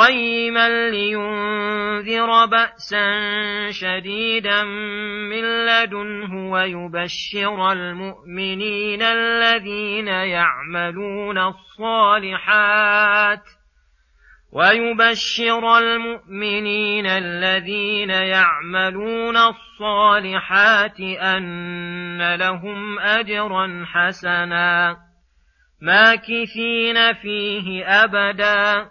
قيما لينذر بأسا شديدا من لدنه ويبشر المؤمنين الذين يعملون الصالحات ۖ ويبشر المؤمنين الذين يعملون الصالحات أن لهم أجرا حسنا ماكثين فيه أبدا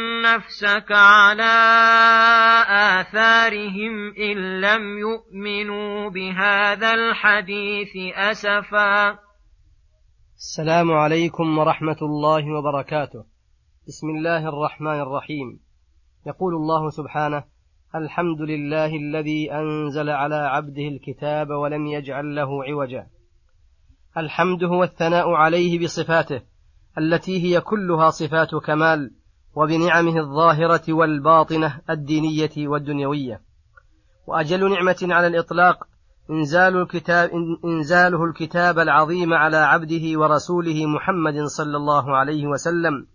نفسك على آثارهم إن لم يؤمنوا بهذا الحديث أسفا. السلام عليكم ورحمة الله وبركاته. بسم الله الرحمن الرحيم. يقول الله سبحانه الحمد لله الذي أنزل على عبده الكتاب ولم يجعل له عوجا. الحمد هو الثناء عليه بصفاته التي هي كلها صفات كمال. وبنعمه الظاهرة والباطنة الدينية والدنيوية. وأجل نعمة على الإطلاق إنزال الكتاب إنزاله الكتاب العظيم على عبده ورسوله محمد صلى الله عليه وسلم.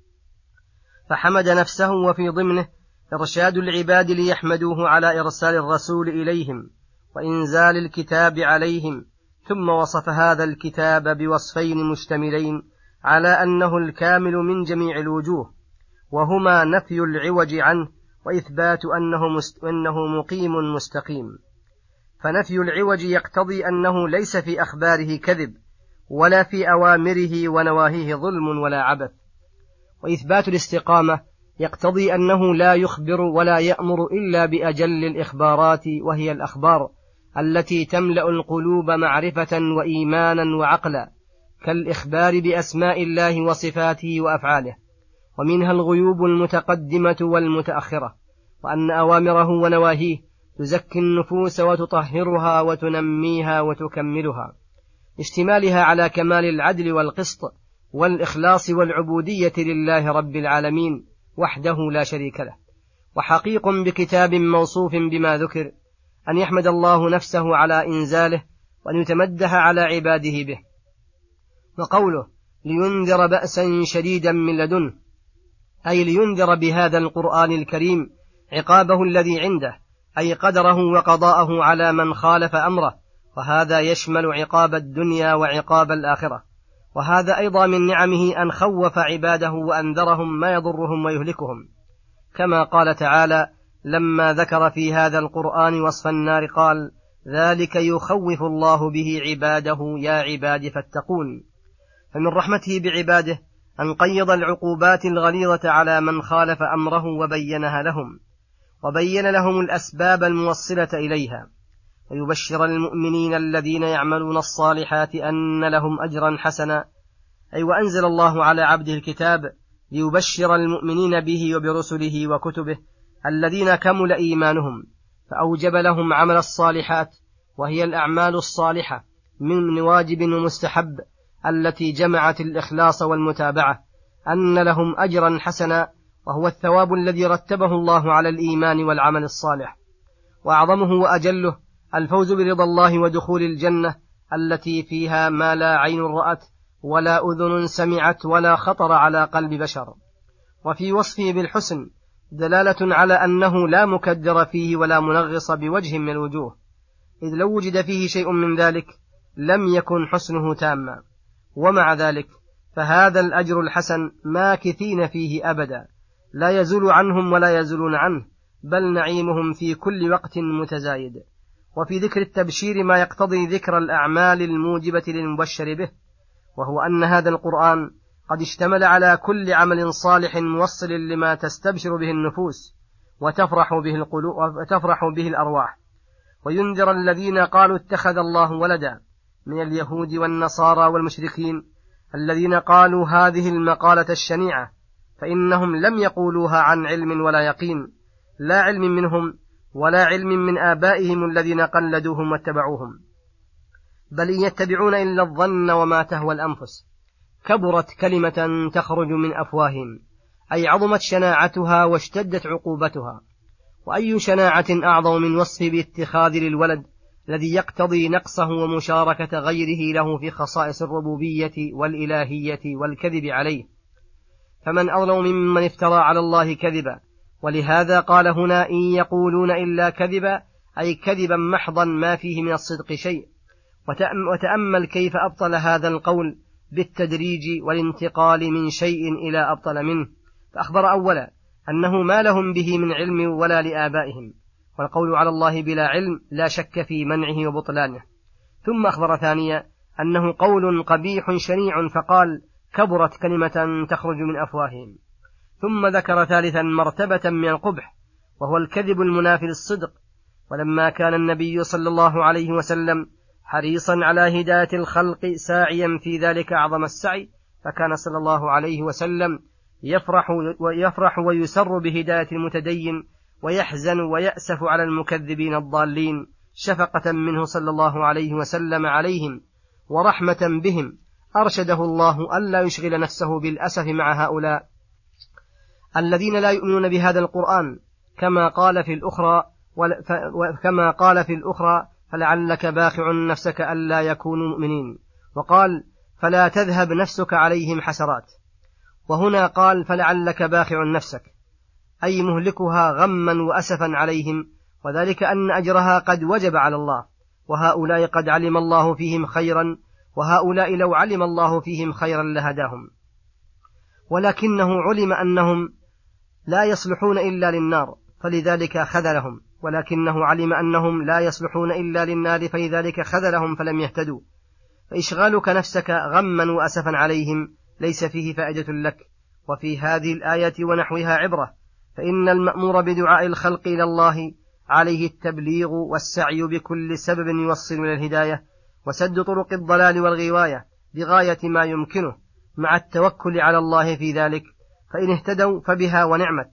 فحمد نفسه وفي ضمنه إرشاد العباد ليحمدوه على إرسال الرسول إليهم وإنزال الكتاب عليهم. ثم وصف هذا الكتاب بوصفين مشتملين على أنه الكامل من جميع الوجوه. وهما نفي العوج عنه وإثبات أنه, مست... أنه مقيم مستقيم. فنفي العوج يقتضي أنه ليس في أخباره كذب ولا في أوامره ونواهيه ظلم ولا عبث. وإثبات الاستقامة يقتضي أنه لا يخبر ولا يأمر إلا بأجل الإخبارات وهي الأخبار التي تملأ القلوب معرفة وإيمانا وعقلا كالإخبار بأسماء الله وصفاته وأفعاله. ومنها الغيوب المتقدمة والمتأخرة وأن أوامره ونواهيه تزكي النفوس وتطهرها وتنميها وتكملها. اشتمالها على كمال العدل والقسط والإخلاص والعبودية لله رب العالمين وحده لا شريك له. وحقيق بكتاب موصوف بما ذكر أن يحمد الله نفسه على إنزاله وأن يتمدح على عباده به. وقوله لينذر بأسا شديدا من لدنه أي لينذر بهذا القرآن الكريم عقابه الذي عنده أي قدره وقضاءه على من خالف أمره وهذا يشمل عقاب الدنيا وعقاب الآخرة. وهذا أيضا من نعمه أن خوف عباده وأنذرهم ما يضرهم ويهلكهم. كما قال تعالى لما ذكر في هذا القرآن وصف النار قال ذلك يخوف الله به عباده يا عباد فاتقون فمن رحمته بعباده أن قيض العقوبات الغليظة على من خالف أمره وبينها لهم وبين لهم الأسباب الموصلة إليها ويبشر المؤمنين الذين يعملون الصالحات أن لهم أجرا حسنا. أي وأنزل الله على عبده الكتاب ليبشر المؤمنين به وبرسله وكتبه الذين كمل إيمانهم فأوجب لهم عمل الصالحات وهي الأعمال الصالحة من واجب ومستحب. التي جمعت الإخلاص والمتابعة أن لهم أجرا حسنا وهو الثواب الذي رتبه الله على الإيمان والعمل الصالح. وأعظمه وأجله الفوز برضا الله ودخول الجنة التي فيها ما لا عين رأت ولا أذن سمعت ولا خطر على قلب بشر. وفي وصفه بالحسن دلالة على أنه لا مكدر فيه ولا منغص بوجه من الوجوه إذ لو وجد فيه شيء من ذلك لم يكن حسنه تاما. ومع ذلك فهذا الأجر الحسن ماكثين فيه أبدا لا يزول عنهم ولا يزولون عنه بل نعيمهم في كل وقت متزايد. وفي ذكر التبشير ما يقتضي ذكر الأعمال الموجبة للمبشر به وهو أن هذا القرآن قد اشتمل على كل عمل صالح موصل لما تستبشر به النفوس وتفرح به القلوب وتفرح به الأرواح. وينذر الذين قالوا اتخذ الله ولدا من اليهود والنصارى والمشركين الذين قالوا هذه المقالة الشنيعة فإنهم لم يقولوها عن علم ولا يقين لا علم منهم ولا علم من آبائهم الذين قلدوهم واتبعوهم. بل إن يتبعون إلا الظن وما تهوى الأنفس. كبرت كلمة تخرج من أفواههم أي عظمت شناعتها واشتدت عقوبتها. وأي شناعة أعظم من وصفه باتخاذ للولد الذي يقتضي نقصه ومشاركة غيره له في خصائص الربوبية والإلهية والكذب عليه. فمن أظلم ممن افترى على الله كذبا. ولهذا قال هنا إن يقولون إلا كذبا أي كذبا محضا ما فيه من الصدق شيء. وتأمل كيف أبطل هذا القول بالتدريج والانتقال من شيء إلى أبطل منه. فأخبر أولا أنه ما لهم به من علم ولا لآبائهم. والقول على الله بلا علم لا شك في منعه وبطلانه. ثم أخبر ثانيا أنه قول قبيح شنيع فقال كبرت كلمة تخرج من أفواههم. ثم ذكر ثالثا مرتبة من القبح وهو الكذب المنافي للصدق. ولما كان النبي صلى الله عليه وسلم حريصا على هداية الخلق ساعيا في ذلك أعظم السعي فكان صلى الله عليه وسلم يفرح ويفرح ويسر بهداية المتدين ويحزن ويأسف على المكذبين الضالين شفقة منه صلى الله عليه وسلم عليهم ورحمة بهم. أرشده الله ألا يشغل نفسه بالأسف مع هؤلاء الذين لا يؤمنون بهذا القرآن. كما قال في الأخرى كما قال في الأخرى فلعلك باخع نفسك ألا يكونوا مؤمنين. وقال فلا تذهب نفسك عليهم حسرات. وهنا قال فلعلك باخع نفسك. أي مهلكها غما وأسفا عليهم وذلك أن أجرها قد وجب على الله وهؤلاء قد علم الله فيهم خيرا وهؤلاء لو علم الله فيهم خيرا لهداهم. ولكنه علم أنهم لا يصلحون إلا للنار فلذلك خذلهم. ولكنه علم أنهم لا يصلحون إلا للنار فلذلك خذلهم فلم يهتدوا. فإشغالك نفسك غما وأسفا عليهم ليس فيه فائدة لك وفي هذه الآية ونحوها عبرة. فإن المأمور بدعاء الخلق إلى الله عليه التبليغ والسعي بكل سبب يوصل إلى الهداية وسد طرق الضلال والغواية بغاية ما يمكنه مع التوكل على الله في ذلك فإن اهتدوا فبها ونعمت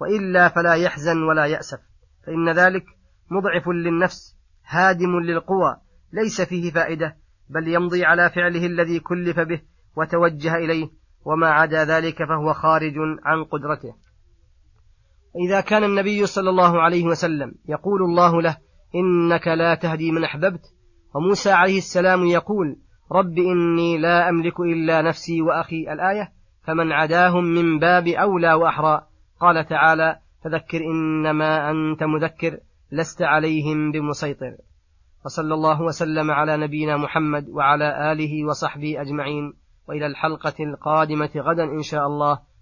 وإلا فلا يحزن ولا يأسف فإن ذلك مضعف للنفس هادم للقوى ليس فيه فائدة بل يمضي على فعله الذي كلف به وتوجه إليه وما عدا ذلك فهو خارج عن قدرته. إذا كان النبي صلى الله عليه وسلم يقول الله له إنك لا تهدي من أحببت. وموسى عليه السلام يقول رب إني لا أملك إلا نفسي وأخي. الآية فمن عداهم من باب أولى وأحرى. قال تعالى فذكر إنما أنت مذكر لست عليهم بمسيطر. وصلى الله وسلم على نبينا محمد وعلى آله وصحبه أجمعين. وإلى الحلقة القادمة غدا إن شاء الله.